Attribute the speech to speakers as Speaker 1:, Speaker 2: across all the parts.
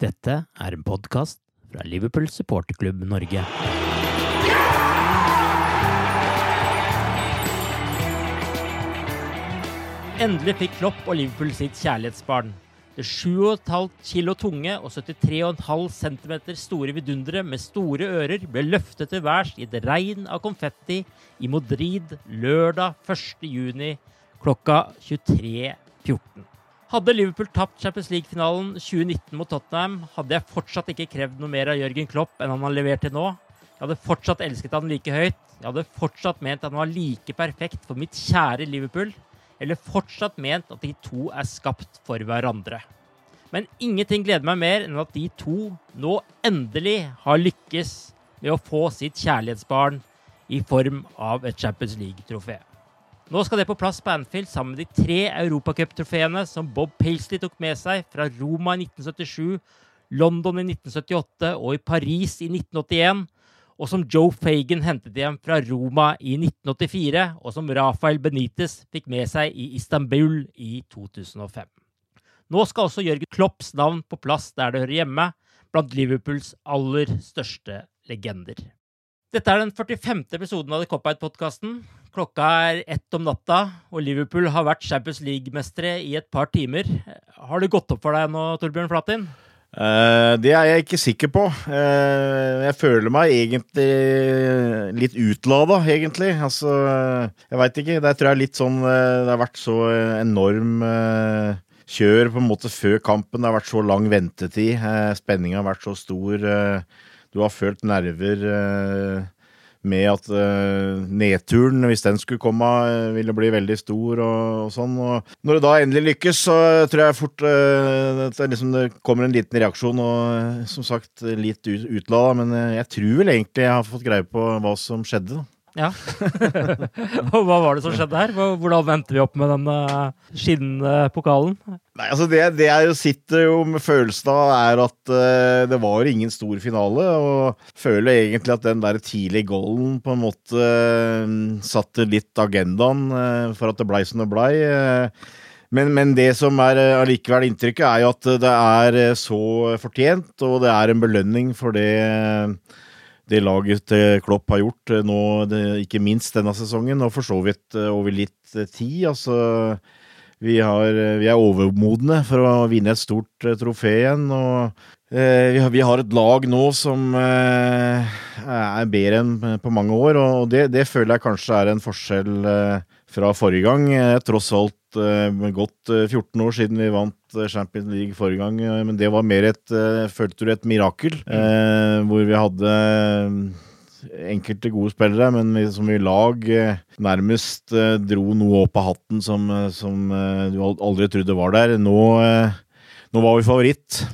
Speaker 1: Dette er en podkast fra Liverpool supporterklubb Norge. Endelig fikk Klopp og Liverpool sitt kjærlighetsbarn. Det 7,5 kilo tunge og 73,5 cm store vidunderet med store ører ble løftet til værs i et regn av konfetti i Madrid lørdag 1. juni klokka 23.14. Hadde Liverpool tapt Champions League-finalen 2019 mot Tottenham, hadde jeg fortsatt ikke krevd noe mer av Jørgen Klopp enn han har levert til nå. Jeg hadde fortsatt elsket han like høyt. Jeg hadde fortsatt ment at han var like perfekt for mitt kjære Liverpool. Eller fortsatt ment at de to er skapt for hverandre. Men ingenting gleder meg mer enn at de to nå endelig har lykkes med å få sitt kjærlighetsbarn i form av et Champions League-trofé. Nå skal det på plass på Anfield sammen med de tre europacuptrofeene som Bob Paisley tok med seg fra Roma i 1977, London i 1978 og i Paris i 1981, og som Joe Fagan hentet hjem fra Roma i 1984, og som Rafael Benitez fikk med seg i Istanbul i 2005. Nå skal også Jørgen Klopps navn på plass der det hører hjemme, blant Liverpools aller største legender. Dette er den 45. episoden av The Cop-Out-podkasten. Klokka er ett om natta, og Liverpool har vært Champions League-mestere i et par timer. Har det gått opp for deg nå, Torbjørn Flatin?
Speaker 2: Uh, det er jeg ikke sikker på. Uh, jeg føler meg egentlig litt utlada, egentlig. Altså, jeg veit ikke. Det tror jeg er litt sånn eh, Det har vært så enorm uh, kjør på en måte før kampen. Det har vært så lang ventetid. Spenninga har vært så stor. Du har følt nerver eh, med at eh, nedturen, hvis den skulle komme, eh, ville bli veldig stor og, sånn. Og når det da endelig lykkes, så tror jeg fort at det, liksom, det kommer en liten reaksjon, og som sagt litt ut, utlada. Men jeg tror vel egentlig jeg har fått greie på hva som skjedde. da.
Speaker 1: Ja. Og Hva var det som skjedde her? Hvordan venter vi opp med den uh, skinnende pokalen?
Speaker 2: Nei, altså det, det jeg sitter jo med følelsen av, er at uh, det var ingen stor finale. Og føler egentlig at den der tidlige goalen på en måte uh, satte litt agendaen uh, for at det blei som det blei. eh. Men, men det som er eh, allikevel inntrykket, er jo at det er eh, så fortjent, og det er en belønning for det det laget til Klopp har gjort eh, nå, det, ikke minst denne sesongen, og for så vidt eh, over litt eh, tid. Altså, vi, har, vi er overmodne for å vinne et stort eh, trofé igjen. og eh, vi, har, vi har et lag nå som eh, er bedre enn på mange år, og det, det føler jeg kanskje er en forskjell eh, fra forrige gang. Eh, tross alt eh, gått eh, 14 år siden vi vant eh, Champions League forrige gang, eh, men det var mer et, eh, følte du, et mirakel. Eh, hvor vi hadde eh, enkelte gode spillere, men vi, som i lag eh, nærmest eh, dro noe opp av hatten som, eh, som eh, du aldri trodde var der. Nå, eh, nå var vi favoritt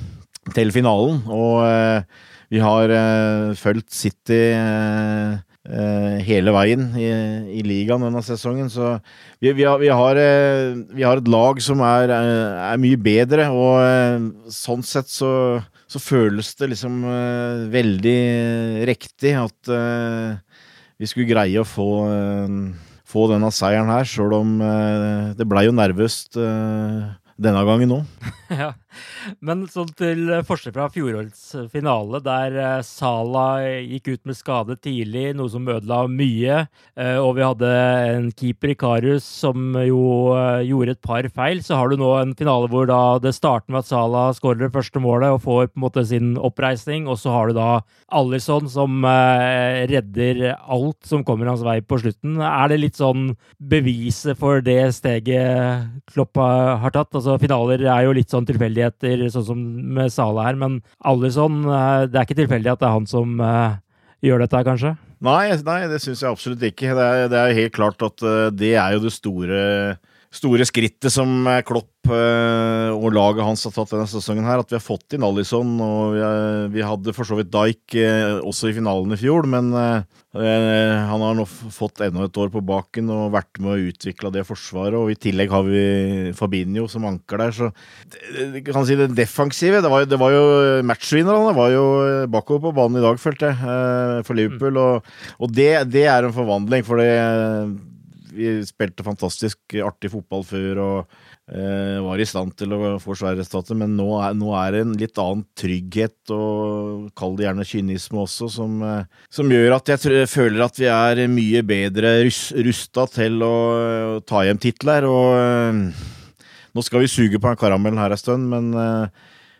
Speaker 2: til finalen, og eh, vi har eh, fulgt City eh, eh, hele veien i, i, ligaen denne sesongen. Så vi, vi, har, vi, har, eh, vi, har, et lag som er, eh, er mye bedre, og eh, sånn sett så, så, føles det liksom eh, veldig riktig at vi skulle greie å få få denne seieren her, sjøl om det blei jo nervøst denne gangen òg.
Speaker 1: Men sånn til forskjell fra fjorårets finale, der eh, Sala gikk ut med skade tidlig, noe som ødela mye, eh, og vi hadde en keeper i Karius som jo eh, gjorde et par feil, så har du nå en finale hvor da det starter med at Sala skårer det første målet og får på en måte sin oppreisning, og så har du da Alison som redder alt som kommer hans vei på slutten. Er det litt sånn beviset for det steget Kloppa har tatt? Altså Finaler er jo litt sånn tilfeldigheter, sånn som med Sala her, men Alison eh, Det er ikke tilfeldig at det er han som uh, gjør dette, kanskje?
Speaker 2: Nei, nei det syns jeg absolutt ikke. Det er, det er helt klart at uh, det er jo det store, store skrittet som Klopp Eh, og laget hans har tatt denne sesongen her, at vi har fått inn Alison. Og vi, vi hadde for så vidt Dijk eh, også i finalen i fjor, men eh, han har nå fått enda et år på baken og vært med å utvikle det forsvaret. Og i tillegg har vi Fabinho som anker der, så det, kan si det defensive Det var, det var jo matchvinnerne var jo bakover på banen i dag, følte jeg, for Liverpool. Og, og det, det, er en forvandling, for det vi spilte fantastisk artig fotball før. og Eh, var i stand til å forsvare resultater, men nå er, nå er, det en litt annen trygghet, og kall det gjerne kynisme også, som, eh, som gjør at jeg føler at vi er mye bedre rus, rusta til å, å, ta hjem titler. Og eh, nå skal vi suge på den karamellen her en stund, men uh,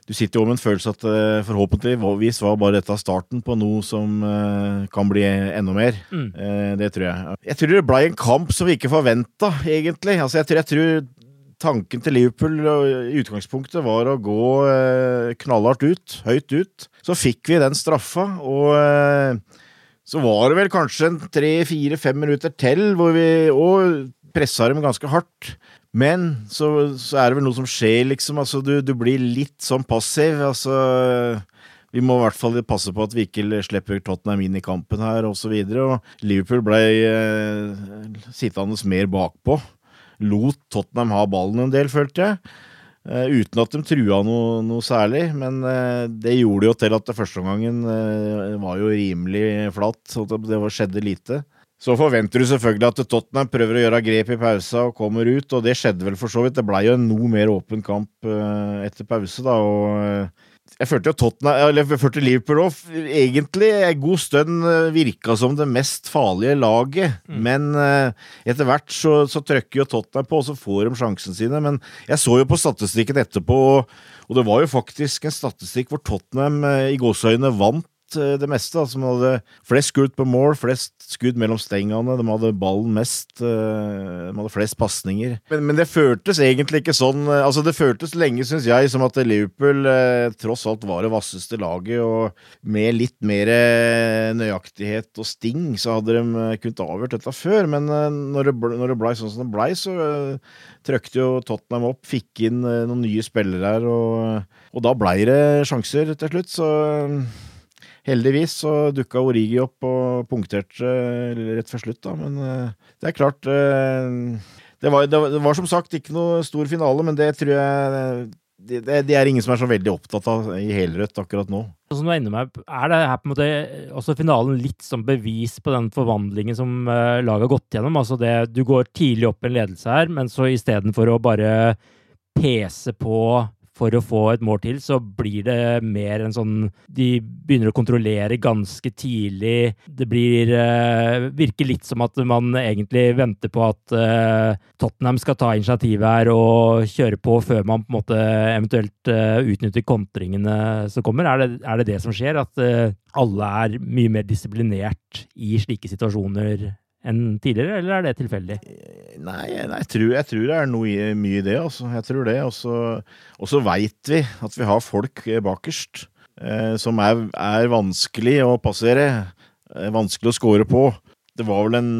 Speaker 2: du sitter jo med en følelse at uh, forhåpentligvis var bare dette starten på noe som kan bli enda mer. Mm. det tror jeg. Jeg tror det ble en kamp som vi ikke forventa, egentlig. Altså, jeg tror, jeg tror tanken til Liverpool i utgangspunktet var å gå eh, knallhardt ut, høyt ut. Så fikk vi den straffa, og eh, så var det vel kanskje en tre-fire-fem minutter til hvor vi òg pressa dem ganske hardt. Men så, så, er det vel noe som skjer, liksom. Altså, du, du blir litt sånn passiv. Altså vi må i hvert fall passe på at vi ikke slipper Tottenham inn i kampen her, osv. Liverpool ble eh, sittende mer bakpå lot Tottenham ha ballen en del, følte jeg. Uh, uten at de trua noe, noe særlig, men uh, det gjorde jo til at det første omgangen uh, var jo rimelig flatt. Så det skjedde lite. Så forventer du selvfølgelig at Tottenham prøver å gjøre grep i pausa og kommer ut, og det skjedde vel for så vidt. Det blei jo en noe mer åpen kamp etter pause, da, og jeg følte jo Tottenham, eller jeg følte Liverpool òg egentlig en god stund eh, virka som det mest farlige laget. Mm. Men etter hvert så, så trøkker jo Tottenham på, og så får de sjansen sine. Men jeg så jo på statistikken etterpå, og det var jo faktisk en statistikk hvor Tottenham i gåseøynene vant Eh, det meste. Altså, de hadde flest skudd på mål, flest skudd mellom stengene, de hadde ballen mest. Eh, de hadde flest pasninger. Men, men, det føltes egentlig ikke sånn eh, Altså, det føltes lenge, syns jeg, som at Liverpool tross alt var det vasseste laget, og med litt mer nøyaktighet og sting, så hadde de kunnet avgjort dette før. Men når det, når det blei sånn som det blei, så trøkte jo Tottenham opp, fikk inn noen nye spillere her, og, og da blei det sjanser til slutt, så Heldigvis så dukka Origi opp og punkterte rett før slutt, da. Men eh, det er klart eh, det var, det var, som sagt ikke noe stor finale, men det tror jeg det, det, er ingen som er så veldig opptatt av i helrødt akkurat nå.
Speaker 1: Som du er, med, er det her på en måte også finalen litt som bevis på den forvandlingen som laget har gått gjennom? Altså det, du går tidlig opp en ledelse her, men så istedenfor å bare pese på for å få et mål til, så blir det mer en sånn De begynner å kontrollere ganske tidlig. Det blir uh, Virker litt som at man egentlig venter på at uh, Tottenham skal ta initiativet her og kjøre på før man på en måte eventuelt uh, utnytter kontringene som kommer. Er det, er det det som skjer? At alle er mye mer disiplinert i slike situasjoner enn tidligere, eller er det tilfeldig?
Speaker 2: Nei, nei jeg, tror, jeg, tror, det er noe, mye i det. Altså. Jeg tror det. Og så veit vi at vi har folk bakerst eh, som er, er, vanskelig å passere. Eh, vanskelig å score på. Det var vel en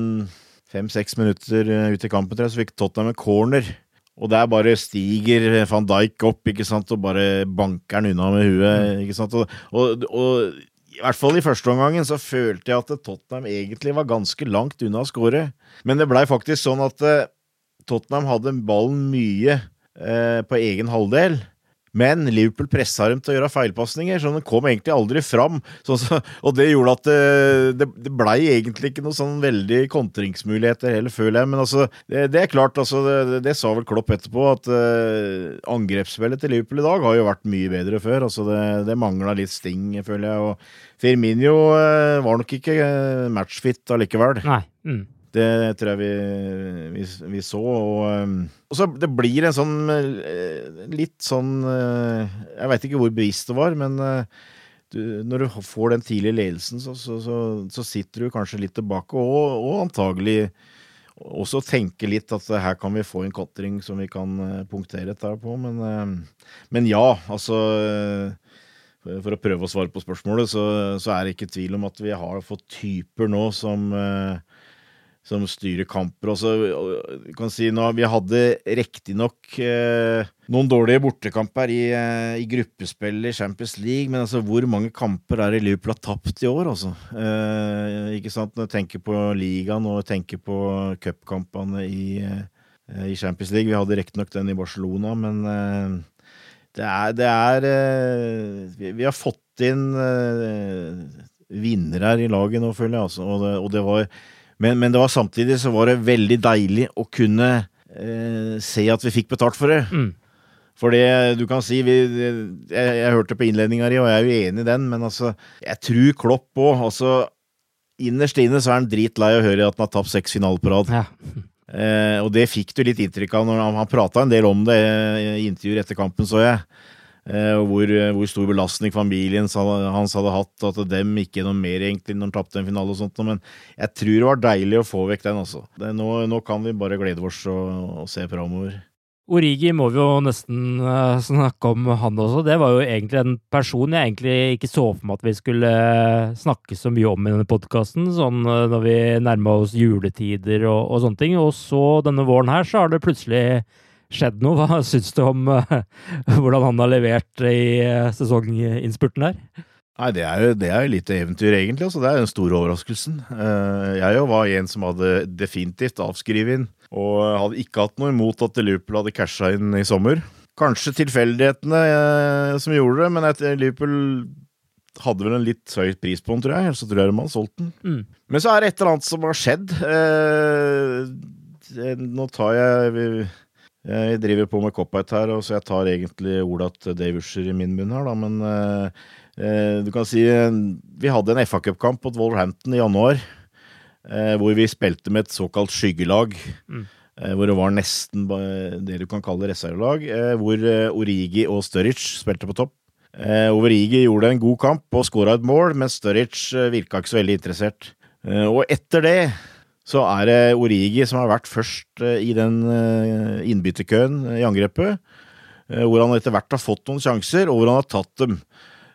Speaker 2: fem-seks minutter eh, ut i kampen, tror jeg, så fikk Tottenham en corner. Og der bare stiger van Dijk opp ikke sant, og bare banker han unna med huet. ikke sant? Og, og, og i hvert fall i første omgangen så følte jeg at Tottenham egentlig var ganske langt unna å skåre. Men det blei faktisk sånn at eh, Tottenham hadde ballen mye eh, på egen halvdel. Men Liverpool pressa dem til å gjøre feilpasninger, så den kom egentlig aldri fram. Så, og det gjorde at det, det, det blei egentlig ikke noen sånn veldig kontringsmuligheter heller, føler jeg. Men altså, det, det er klart, altså, det, sa vel Klopp etterpå, at uh, angrepsspillet til Liverpool i dag har jo vært mye bedre før. Altså, det, det mangla litt sting, føler jeg. Og Firminio uh, var nok ikke matchfit allikevel.
Speaker 1: Nei. Mm.
Speaker 2: Det tror jeg vi, vi, vi så. Og, um, og, så det blir en sånn eh, litt sånn eh, Jeg veit ikke hvor bevisst det var, men eh, du, når du får den tidlige ledelsen, så, så, så, så, sitter du kanskje litt tilbake, og, og antagelig også tenker litt at her kan vi få en kontring som vi kan punktere dette på. Men, men ja, altså For å prøve å svare på spørsmålet, så, så, er det ikke tvil om at vi har fått typer nå som som styrer kamper. Også, kan si nå, Vi hadde riktignok eh, noen dårlige bortekamper i, eh, i gruppespill i Champions League, men altså, hvor mange kamper er det Liverpool har tapt i år, altså? Eh, ikke sant? Når jeg tenker på ligaen og tenker på cupkampene i, eh, i, Champions League. Vi hadde riktignok den i Barcelona, men eh, det er, det er eh, vi, vi, har fått inn vinnere her i laget nå, føler jeg, altså. og det, og det var men, men, det var samtidig så var det veldig deilig å kunne eh, se at vi fikk betalt for det. Mm. For det du kan si vi, jeg, jeg, hørte på innledninga di, og jeg er jo enig i den, men altså Jeg tror Klopp òg altså, Innerst inne så er han dritlei å høre at han har tapt seks finaler på rad. Ja. Eh, og det fikk du litt inntrykk av når han, han prata en del om det i intervjuer etter kampen, så jeg. Eh, hvor, eh, hvor, stor belastning familien hans hadde hatt, og at dem ikke noe mer egentlig når han tapte en finale og sånt. Men jeg tror det var deilig å få vekk den, altså. Nå, nå, kan vi bare glede oss og, og se framover.
Speaker 1: Origi må vi jo nesten uh, snakke om han også. Det var jo egentlig en person jeg egentlig ikke så for meg at vi skulle snakke så mye om i denne podkasten, sånn når vi nærma oss juletider og, og, sånne ting. Og så denne våren her så har det plutselig skjedd noe. Hva syns du om uh, hvordan han har levert i uh, sesonginnspurten her?
Speaker 2: Nei, Det er jo det er litt eventyr, egentlig. altså Det er den store overraskelsen. Uh, jeg jo var en som hadde definitivt avskrevet inn, og hadde ikke hatt noe imot at Liverpool hadde casha inn i sommer. Kanskje tilfeldighetene som gjorde det, men etter Liverpool hadde vel en litt høy pris på den, tror jeg. Ellers så tror jeg de hadde solgt den. Mm. Men så er det et eller annet som har skjedd. Eh, nå tar jeg jeg driver på med cop-out her, så jeg tar egentlig ordet til Dave Usher i min munn her, da. Men eh, eh du kan si Vi hadde en FA Cup-kamp på Wolverhampton i januar. Eh, hvor vi spilte med et såkalt skyggelag. Mm. Eh, hvor det var nesten det du kan kalle reservelag. Eh, hvor eh, Origi og Sturridge spilte på topp. Origi gjorde en god kamp og skåra et mål, men Sturridge virka ikke så veldig interessert. og etter det så er det Origi som har vært først eh, i den eh, innbytterkøen i angrepet. Eh, hvor han etter hvert har fått noen sjanser, og hvor han har tatt dem.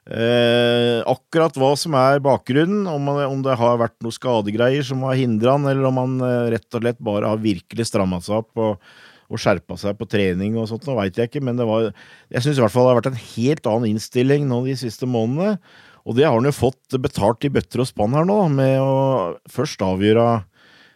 Speaker 2: Akkurat hva som er bakgrunnen, om, det har vært noen skadegreier som har hindra han, eller om han rett og slett bare har virkelig stramma seg opp og, og skjerpa seg på trening og sånt, nå veit jeg ikke, men det var Jeg syns i hvert fall det har vært en helt annen innstilling nå de siste månedene. Og det har han jo fått betalt i bøtter og spann her nå, med å først avgjøre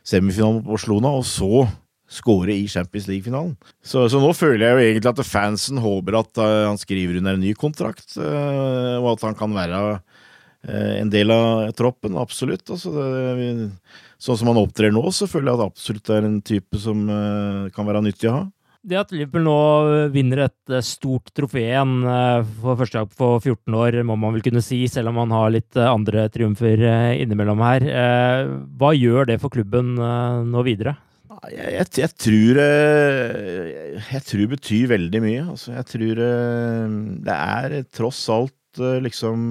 Speaker 2: semifinalen på Barcelona, og så skåre i Champions League-finalen. Så, så, nå føler jeg jo egentlig at fansen håper at uh, han skriver under en ny kontrakt, uh, og at han kan være uh, en del av troppen. Absolutt. Altså, det, sånn som han opptrer nå, så føler jeg at absolutt er en type som kan være nyttig å ha.
Speaker 1: Det at Liverpool nå vinner et stort trofé igjen for første gang på 14 år, må man vel kunne si, selv om man har litt andre triumfer innimellom her. Hva gjør det for klubben nå videre?
Speaker 2: Jeg, jeg, jeg tror Jeg tror det betyr veldig mye. Altså, jeg tror det er tross alt liksom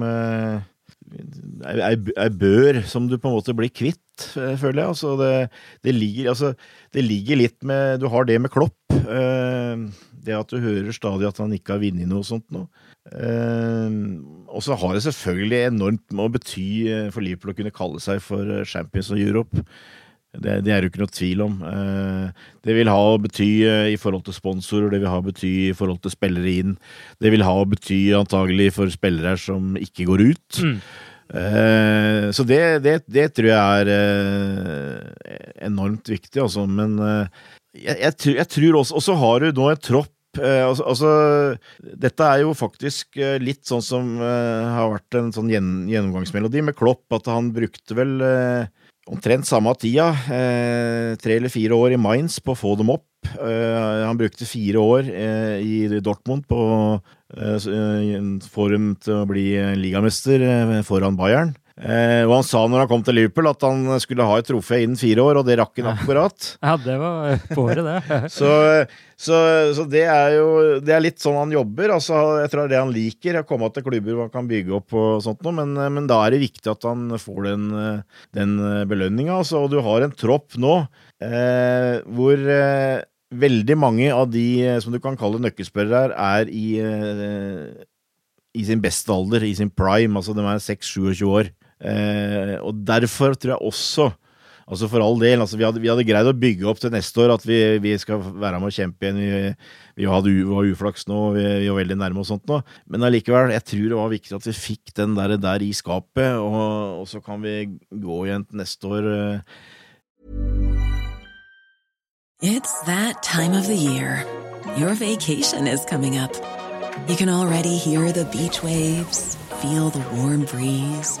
Speaker 2: ei bør som du på en måte blir kvitt, føler jeg. Altså, det, det, ligger, altså, det ligger litt med Du har det med Klopp. Eh, det at du hører stadig at han ikke har vunnet noe sånt nå. Eh, og så har det selvfølgelig enormt med å bety eh, for Liverpool å kunne kalle seg for Champions of Europe. Det, det er jo ikke noe tvil om. Det vil ha å bety i forhold til sponsorer, det vil ha å bety i forhold til spillere inn. Det vil ha å bety antagelig for spillere som ikke går ut. Mm. Så det, det, det, tror jeg er enormt viktig, altså. Men jeg, jeg, jeg, tror også Og så har du nå en tropp altså, altså, dette er jo faktisk litt sånn som har vært en sånn gjennomgangsmelodi med Klopp, at han brukte vel omtrent samme tida, tre eller fire år i Mainz, på å få dem opp. han brukte fire år i Dortmund på Eh, få dem til å bli ligamester eh, foran Bayern. Og han sa når han kom til Liverpool at han skulle ha et trofé innen fire år, og det rakk han akkurat.
Speaker 1: Ja, det var på året, det.
Speaker 2: så, så, så, det er jo det er litt sånn han jobber. altså Jeg tror det er det han liker, å komme til klubber hvor han kan bygge opp og sånt noe, men, men da er det viktig at han får den, den belønninga. Altså, og du har en tropp nå eh, hvor eh, veldig mange av de eh, som du kan kalle nøkkelspørrere, er i, i sin beste alder, i sin prime. Altså de er 6-27 år. Uh, og derfor tror jeg også Altså For all del. Altså vi, hadde, vi, hadde, greid å bygge opp til neste år at vi, vi skal være med å kjempe igjen. Vi, vi hadde var uflaks nå, vi, vi var veldig nærme og sånt nå. Men allikevel, jeg tror det var viktig at vi fikk den der, der i skapet, og, og, så kan vi gå igjen til neste år.
Speaker 3: It's that time of the year. Your vacation is coming up. You can already hear the beach waves, feel the warm breeze,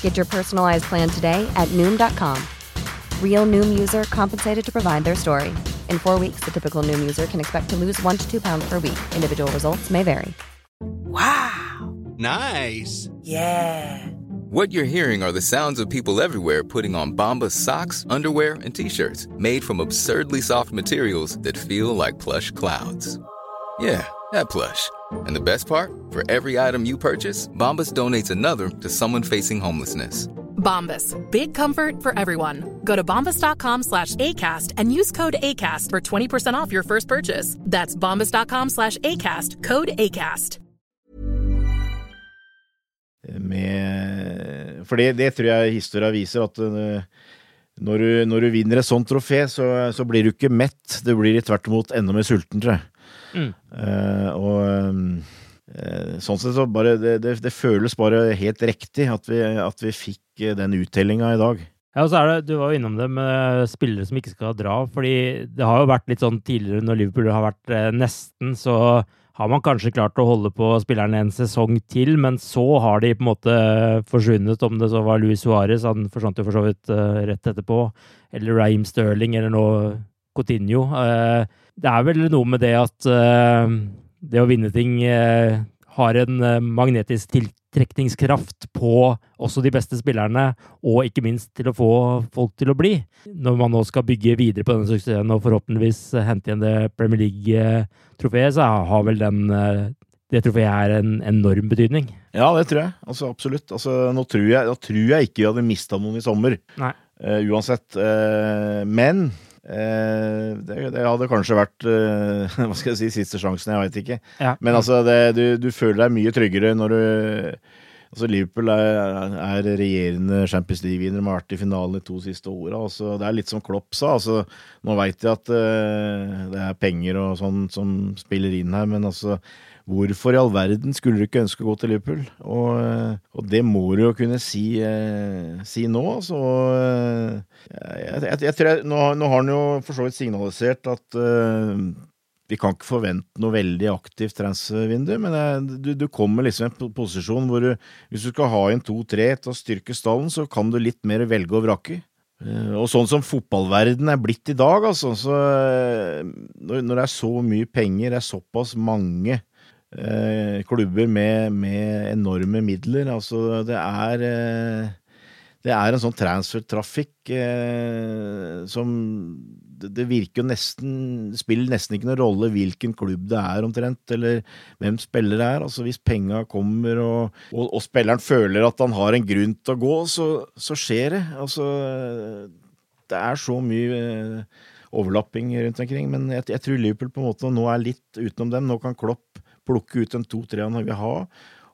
Speaker 4: Get your personalized plan today at Noom.com. Real Noom user compensated to provide their story. In four weeks, the typical Noom user can expect to lose one to two pounds per week. Individual results may vary.
Speaker 5: Wow. Nice.
Speaker 6: Yeah. What you're hearing are the sounds of people everywhere putting on Bombas socks, underwear, and t-shirts made from absurdly soft materials that feel like plush clouds. Yeah, that plush. And the best part? For every item you purchase, Bombas donates another to someone facing homelessness.
Speaker 7: Bombas. Big comfort for everyone. Go to bombas.com slash ACAST and use code ACAST for 20% off your first purchase. That's bombas.com slash ACAST. Code ACAST.
Speaker 2: Med, for det, det, tror jeg historia viser, at uh, når, du, når, du, vinner et sånt trofé, så, så, blir du ikke mett. Du blir tvert imot enda mer sulten, tror jeg. Mm. Uh, og uh, sånn sett så bare det, det, det, føles bare helt riktig at vi, at vi fikk den uttellinga i dag.
Speaker 1: Ja, og så er det, Du var jo innom det med spillere som ikke skal dra. fordi Det har jo vært litt sånn tidligere når Liverpool har vært eh, nesten, så har man kanskje klart å holde på spillerne en sesong til, men så har de på en måte forsvunnet, om det så var Louis Suárez, han forsvant jo for så vidt rett etterpå, eller Raheem Sterling, eller nå Coutinho. Uh, det er vel noe med det at uh, det å vinne ting har en magnetisk tiltrekningskraft på også de beste spillerne, og ikke minst til å få folk til å bli. Når man nå skal bygge videre på denne suksessen og forhåpentligvis hente igjen det Premier League-trofeet, så har vel den det trofeet er en enorm betydning.
Speaker 2: Ja, det tror jeg. Altså, absolutt. Altså, nå tror jeg, nå, tror jeg ikke vi hadde mista noen i sommer.
Speaker 1: Nei.
Speaker 2: Uh, uansett. Uh, men uh, det, det, hadde kanskje vært hva skal jeg si, siste sjansen, jeg veit ikke.
Speaker 1: Ja.
Speaker 2: Men altså, det, du, du, føler deg mye tryggere når du altså Liverpool er, er regjerende Champions League-vinner, de har vært i finalen de to siste åra. Altså, det er litt som Klopp sa. Altså, nå veit jeg at det er penger og sånn som spiller inn her, men altså Hvorfor i all verden skulle du ikke ønske å gå til Liverpool? Og, og det må du jo kunne si, eh, si nå. Altså. Jeg, jeg, jeg tror nå, nå, har han jo for så vidt signalisert at eh, vi kan ikke forvente noe veldig aktivt transvindu, men du, du, kommer liksom i en posisjon hvor du, hvis du skal ha inn to-tre til å styrke stallen, så kan du litt mer velge og vrake. Uh, og sånn som fotballverden er blitt i dag, altså, så, når, når, det er så mye penger, det er såpass mange eh, klubber med, med, enorme midler. Altså, det er eh, det er en sånn transfertrafikk eh, som det, virker jo nesten Det spiller nesten ikke noen rolle hvilken klubb det er, omtrent, eller hvem spiller det er. Altså Hvis penga kommer og, og, og, spilleren føler at han har en grunn til å gå, så, så skjer det. Altså Det er så mye eh, overlapping rundt omkring, men jeg, jeg, tror Liverpool på en måte nå er litt utenom dem. Nå kan Klopp plukke ut en to-tre han vil ha,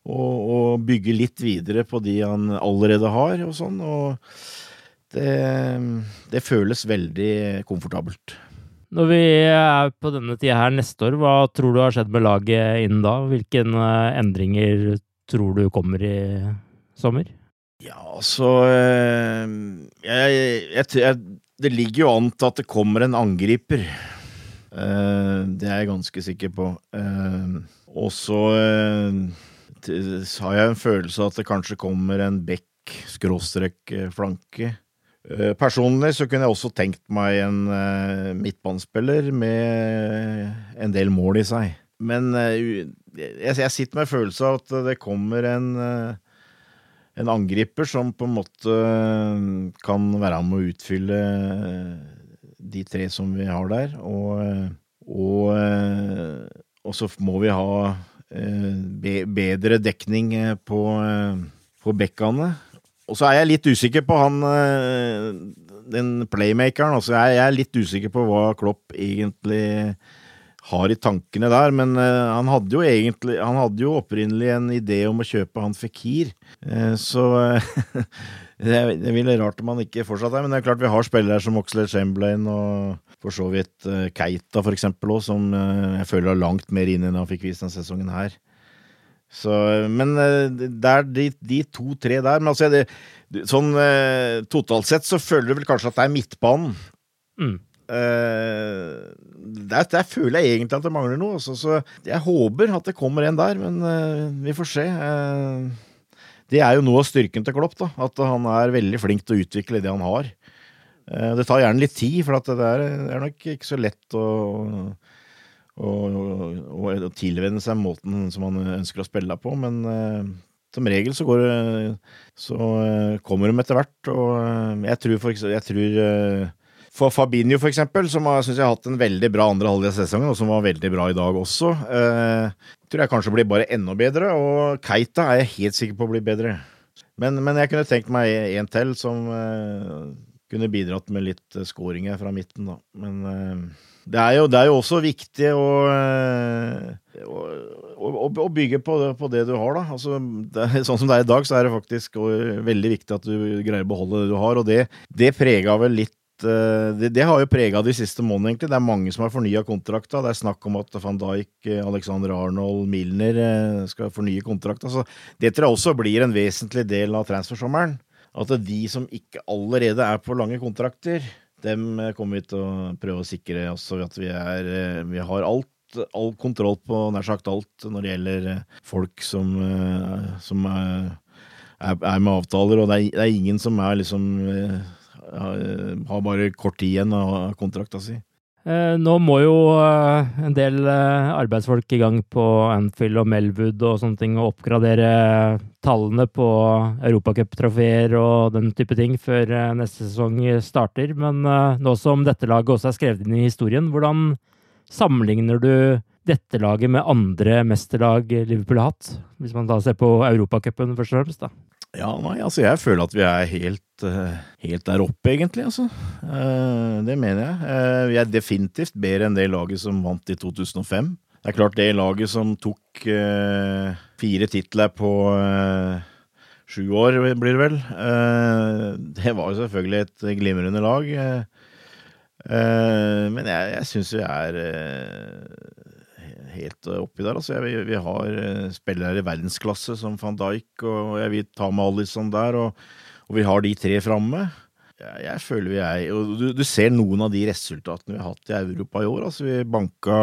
Speaker 2: og, og, bygge litt videre på de han allerede har, og sånn. Og det, det føles veldig komfortabelt.
Speaker 1: Når vi er på denne tida her neste år, hva tror du har skjedd med laget innen da? Hvilke eh, endringer tror du kommer i sommer?
Speaker 2: Ja, altså jeg, jeg, jeg, Det ligger jo an til at det kommer en angriper. Eh, det er jeg ganske sikker på. Og så eh, har jeg en følelse av at det kanskje kommer en bekk skråstrek flanke. Eh, personlig så kunne jeg også tenkt meg en eh, midtbanespiller med en del mål i seg. Men jeg, sitter med en følelse av at det kommer en, en angriper som på en måte kan være med å utfylle de tre som vi har der. Og, og og så må vi ha eh, bedre dekning eh, på, eh, på bekkene. Og så er jeg litt usikker på han den playmakeren. Altså jeg er litt usikker på hva Klopp egentlig har i tankene der, men han hadde jo egentlig Han hadde jo opprinnelig en idé om å kjøpe han Fikir, så det, er, ville rart om han ikke fortsatt er. Men det er klart vi har spillere som Oxlade Chamberlain og for så vidt uh, Keita, for eksempel, også, som uh, jeg føler er langt mer inn enn han fikk vist denne sesongen her. Så, men uh, det er de, de to-tre der. Men altså, det, sånn totalt sett så føler du vel kanskje at det er midtbanen.
Speaker 1: Mm.
Speaker 2: Der, der, føler jeg egentlig at det mangler noe. Også, så jeg håper at det kommer en der, men vi får se. Det er jo noe av styrken til Klopp, da, at han er veldig flink til å utvikle det han har. Eh, det tar gjerne litt tid, for det er, det er nok ikke så lett å, å, å, å tilvenne seg måten som han ønsker å spille på. Men uh, som regel så, går, så uh, kommer de etter hvert. Og jeg tror, for, jeg tror for Fabinho, for eksempel, som har, synes jeg har hatt en veldig bra andre halvdel av sesongen, og som var veldig bra i dag også, tror jeg kanskje blir bare enda bedre. Og Keita er jeg helt sikker på å bli bedre. Men, men jeg kunne tenkt meg en til som kunne bidratt med litt uh, skåringer fra midten, da. Men eh, det, er jo, det, er jo, også viktig å, uh, å, å bygge på det, på det, du har, da. Altså, er, sånn som det er i dag, så er det faktisk veldig viktig at du greier å beholde det du har, og det, det prega vel litt det, det, har jo prega de siste månedene, egentlig. Det er mange som har fornya kontrakta. Det er snakk om at van Dijk, Alexander Arnold, Milner skal fornye kontrakta. Så det tror jeg også blir en vesentlig del av transfersommeren at de som ikke allerede er på lange kontrakter, dem eh, kommer vi til å prøve å sikre også at vi, er, eh, vi har alt all kontroll på nær sagt alt når det gjelder eh, folk som, som er, er, med avtaler, og det er, det er, ingen som er liksom har bare kort tid igjen av kontrakta si.
Speaker 1: Eh, nå må jo eh, en del eh, arbeidsfolk i gang på Anfield og Melwood og sånne ting og oppgradere tallene på europacuptrofeer og den type ting før neste sesong starter. Men nå som dette laget også er skrevet inn i historien, hvordan sammenligner du dette laget med andre mesterlag Liverpool har hatt? Hvis man da ser på Europacupen først og fremst, da.
Speaker 2: Ja, nei, altså jeg føler at vi er helt, uh, helt der oppe, egentlig, altså. Uh, det mener jeg. Uh, vi er definitivt bedre enn det laget som vant i 2005. Det er klart, det laget som tok fire titler på sju år, blir det vel. det var jo selvfølgelig et glimrende lag. men jeg, jeg syns vi er helt eh, oppi der. Altså, vi, vi har eh, spillere i verdensklasse som van Dijk, og jeg vil ta med Alison der, og, og, vi har de tre framme. Jeg, føler vi er og du, du, ser noen av de resultatene vi har hatt i Europa i år. Altså, vi banka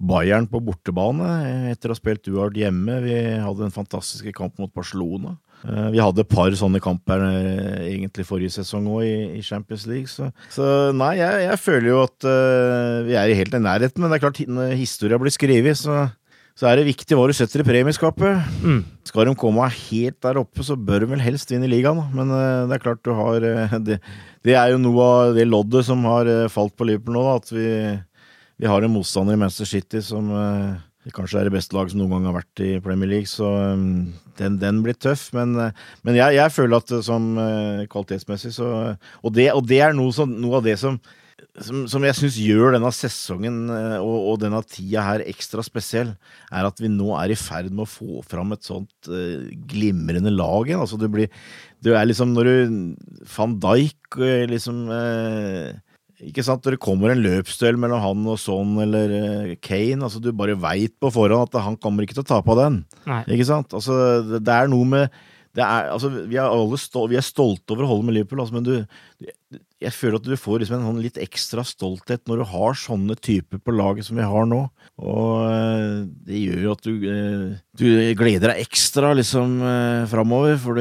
Speaker 2: Bayern på bortebane etter å ha spilt uavgjort hjemme. Vi hadde en fantastisk kamp mot Barcelona. Eh, vi hadde et par sånne kamper eh, egentlig forrige sesong òg i, Champions League. Så, så nei, jeg, jeg, føler jo at uh, vi er helt i nærheten. Men det er klart, når historia blir skrevet, så, så, er det viktig hva du setter i premieskapet. Mm. Skal de komme helt der oppe, så bør de vel helst vinne ligaen. Men uh, det er klart du har uh, det, det, er jo noe av det loddet som har falt på Liverpool nå, da, at vi, vi, har en motstander i Manchester City som det kanskje er det beste laget som noen gang har vært i Premier League, så um, den, den blir tøff. Men, men jeg, jeg, føler at som kvalitetsmessig så og det, og det, er noe, som, noe av det som, som, som jeg syns gjør denne sesongen og, og, denne tida her ekstra spesiell, er at vi nå er i ferd med å få fram et sånt uh, glimrende lag igjen. Altså, du blir Det er liksom når du Van Dijk liksom uh, ikke sant, Når det kommer en løpsduell mellom han og sånn eller uh, Kane, altså du bare veit på forhånd at han kommer ikke til å tape av den. Nei. Ikke sant? Altså, det, det, er noe med er, altså, vi, er alle stol, vi er stolte over å holde med Liverpool, altså, men du, jeg føler at du får liksom en sånn litt ekstra stolthet når du har sånne typer på laget som vi har nå. Og uh, det gjør jo at du, uh, du gleder deg ekstra liksom uh, framover, for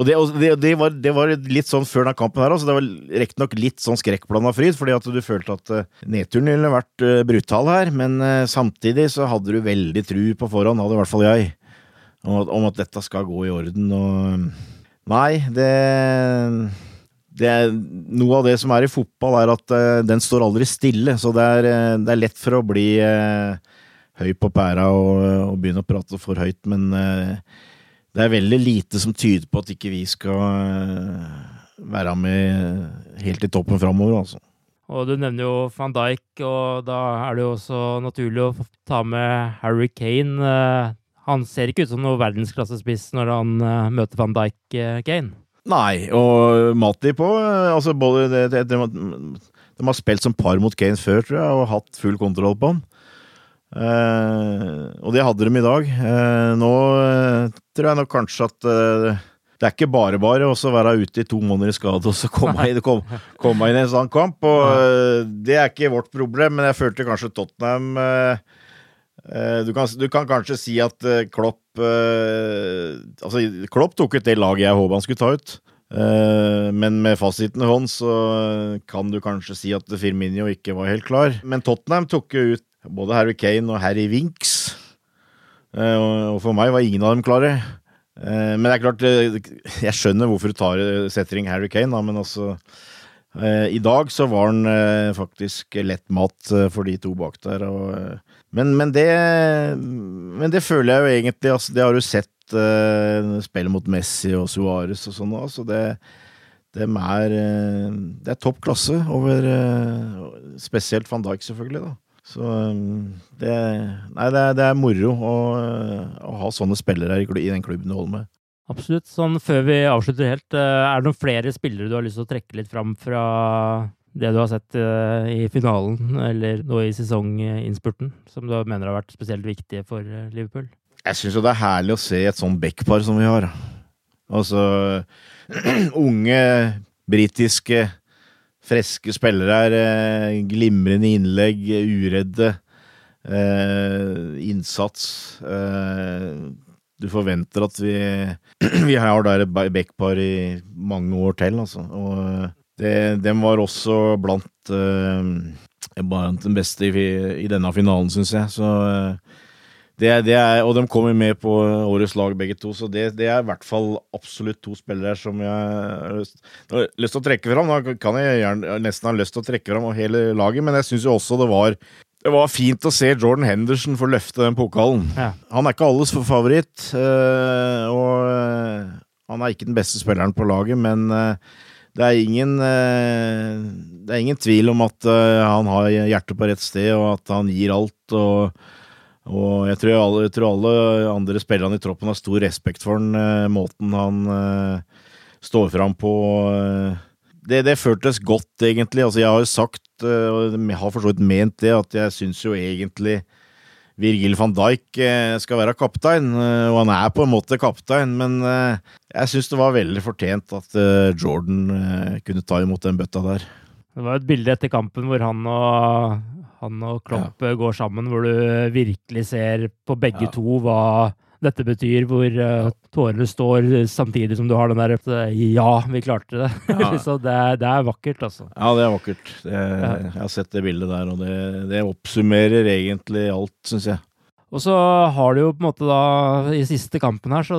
Speaker 2: og det, det, det, var, det, var, litt sånn før denne kampen her, altså det var riktignok litt sånn skrekkblanda fryd, fordi at du følte at nedturen ville vært brutal her, men samtidig så hadde du veldig tru på forhånd, hadde i hvert fall jeg, om at, om at dette skal gå i orden, og Nei, det det er, noe av det som er i fotball, er at uh, den står aldri stille. Så det er, uh, det er lett for å bli uh, høy på pæra og, og, begynne å prate for høyt, men det er veldig lite som tyder på at ikke vi skal eh, være med helt i toppen framover, altså.
Speaker 1: Og du nevner jo van Dijk, og da er det jo også naturlig å ta med Harry Kane. Eh, han ser ikke ut som noen verdensklassespiss når han eh, møter van Dijk-Kane.
Speaker 2: Nei, og Mati på altså både det, det, det, De har spilt som par mot Kane før, tror jeg, og hatt full kontroll på han. Uh, og det hadde de i dag. Uh, nå tror jeg nok kanskje at det er ikke bare bare å være ute i to måneder i skade og så komme inn, kom, komme inn i en sånn kamp. Og det er ikke vårt problem, men jeg følte kanskje Tottenham du kan, du, kan, kanskje si at Klopp Altså, Klopp tok ut det laget jeg håpet han skulle ta ut. Men med fasiten i hånd så kan du kanskje si at Firminio ikke var helt klar. Men Tottenham tok jo ut både Harry Kane og Harry Winks. Eh, og for meg var ingen av dem klare. Eh, men det er klart, eh, jeg skjønner hvorfor du tar setter inn Harry Kane, da, men altså I dag så var han faktisk lett mat for de to bak der. Og, men, men, det, men det føler jeg jo egentlig altså, Det har du sett spillet mot Messi og Suárez og sånn. Altså, det, det, er, det er topp klasse over Spesielt van Dijk, selvfølgelig. da så det, nei, det, er, det er moro å, å, ha sånne spillere i den klubben du holder med.
Speaker 1: Absolutt. Sånn før vi avslutter helt, eh, er det noen flere spillere du har lyst til å trekke litt fram fra det du har sett uh, i finalen, eller nå i sesonginnspurten, som du mener har vært spesielt viktige for uh, Liverpool?
Speaker 2: Jeg syns jo det er herlig å se et sånn backpar som vi har. Altså unge britiske Freske spillere her. Eh, glimrende innlegg, uredde. Eh, innsats. Eh, du forventer at vi, vi har der et backpar i mange år til, altså. Og det, dem var også blant, uh, blant den beste i, i denne finalen, syns jeg. Så uh, det, det, er, og de kommer med på årets lag, begge to. Så det, det er i hvert fall absolutt to spillere som jeg har lyst, har lyst til å trekke fram. Da kan jeg gjerne, nesten ha lyst til å trekke fram hele laget, men jeg syns jo også det var det var fint å se Jordan Henderson få løfte den pokalen. Ja. Han er ikke alles favoritt, og han er ikke den beste spilleren på laget, men det er ingen Det er ingen tvil om at han har hjertet på rett sted, og at han gir alt. og og jeg tror alle, jeg tror alle andre spillerne i troppen har stor respekt for den, eh, måten han står fram på. Uh, det, det, føltes godt, egentlig. Altså, jeg har jo sagt, uh, og jeg har for så vidt ment det, at jeg syns jo egentlig Virgil van Dijk skal være kaptein, og han er på en måte kaptein, men jeg syns det var veldig fortjent at Jordan kunne ta imot den bøtta der.
Speaker 1: Det var et bilde etter kampen hvor han og han og Klopp ja. går sammen, hvor du virkelig ser på begge ja. to hva dette betyr, hvor uh, tårene står samtidig som du har den der uh, Ja, vi klarte det! Ja. Så det, det, er vakkert, altså.
Speaker 2: Ja, det er vakkert. Det, jeg har sett det bildet der, og det, det oppsummerer egentlig alt, syns jeg.
Speaker 1: Og så har du jo på en måte da, i siste kampen her, så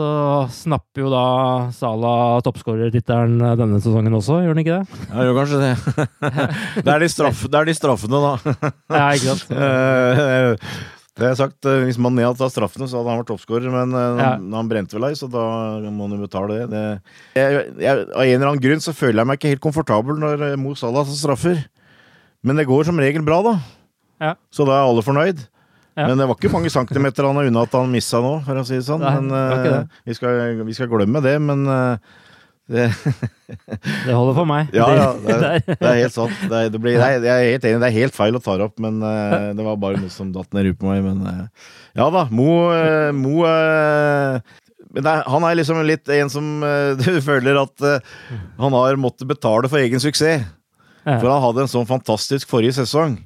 Speaker 1: snapper jo da Sala toppskårertittelen denne sesongen også, gjør han ikke det?
Speaker 2: Ja, gjør kanskje det. det, er de straff, det er de straffene, da.
Speaker 1: ja, ikke sant.
Speaker 2: Eh, det har jeg sagt, eh, Hvis man hadde tatt straffene, så hadde han vært toppskårer, men eh, ja. han brente vel ei, så da må han jo betale det. det jeg, jeg, av en eller annen grunn så føler jeg meg ikke helt komfortabel når Mo Salah straffer. Men det går som regel bra, da. Ja. Så da er alle fornøyd. Ja. Men det var ikke mange centimeter han er unna at han missa nå, for å si det sånn. Nei, men, det uh, vi, skal, vi, skal, glemme det, men uh,
Speaker 1: det, det holder for meg.
Speaker 2: Ja, ja det, er, det er helt sant. Det er, blir, jeg er helt enig, det er helt feil å ta det opp, men uh, det var bare noe som datt ned i på meg. Men ja da, Mo, Mo men er, han er liksom litt en som du føler at han har måttet betale for egen suksess. For han hadde en sånn fantastisk forrige sesong.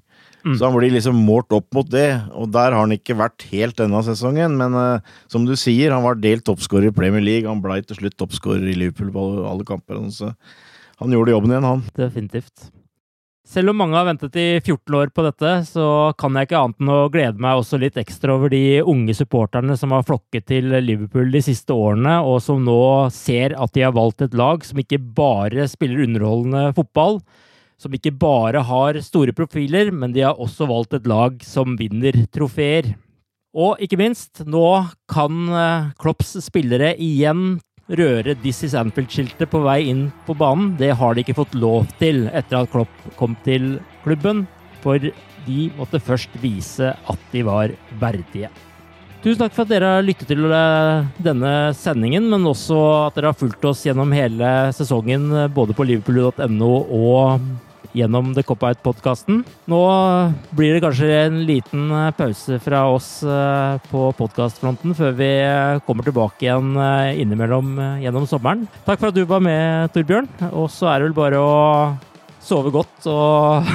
Speaker 2: Mm. Så han blir liksom målt opp mot det, og der har han ikke vært helt denne sesongen. Men uh, som du sier, han var delt toppskårer i Premier League. Han blei til slutt toppskårer i Liverpool på alle kamper. Så han gjorde jobben igjen, han.
Speaker 1: Definitivt. Selv om mange har ventet i 14 år på dette, så kan jeg ikke annet enn å glede meg også litt ekstra over de unge supporterne som har flokket til Liverpool de siste årene, og som nå ser at de har valgt et lag som ikke bare spiller underholdende fotball, som ikke bare har store profiler, men de har også valgt et lag som vinner trofeer. Og ikke minst, nå kan eh, Klopps spillere igjen røre This is Anfield-skiltet på vei inn på banen. Det har de ikke fått lov til etter at Klopp kom til klubben, for de måtte først vise at de var verdige. Tusen takk for at dere har lyttet til eh, denne sendingen, men også at dere har fulgt oss gjennom hele sesongen, både på liverpool.no og gjennom The Cop-Out-podkasten. Nå blir det kanskje en liten eh, pause fra oss eh, på podkastfronten før vi eh, kommer tilbake igjen innimellom gjennom sommeren. Takk for at du var med, Torbjørn. Og så er det vel bare å sove godt og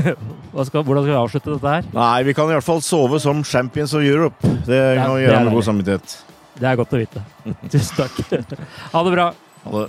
Speaker 1: skal, Hvordan skal vi avslutte dette her?
Speaker 2: Nei, vi kan i hvert fall sove som champions of Europe. Det kan vi gjøre med god samvittighet.
Speaker 1: Det er godt å vite. Tusen takk. Ha det bra.
Speaker 2: Ha det.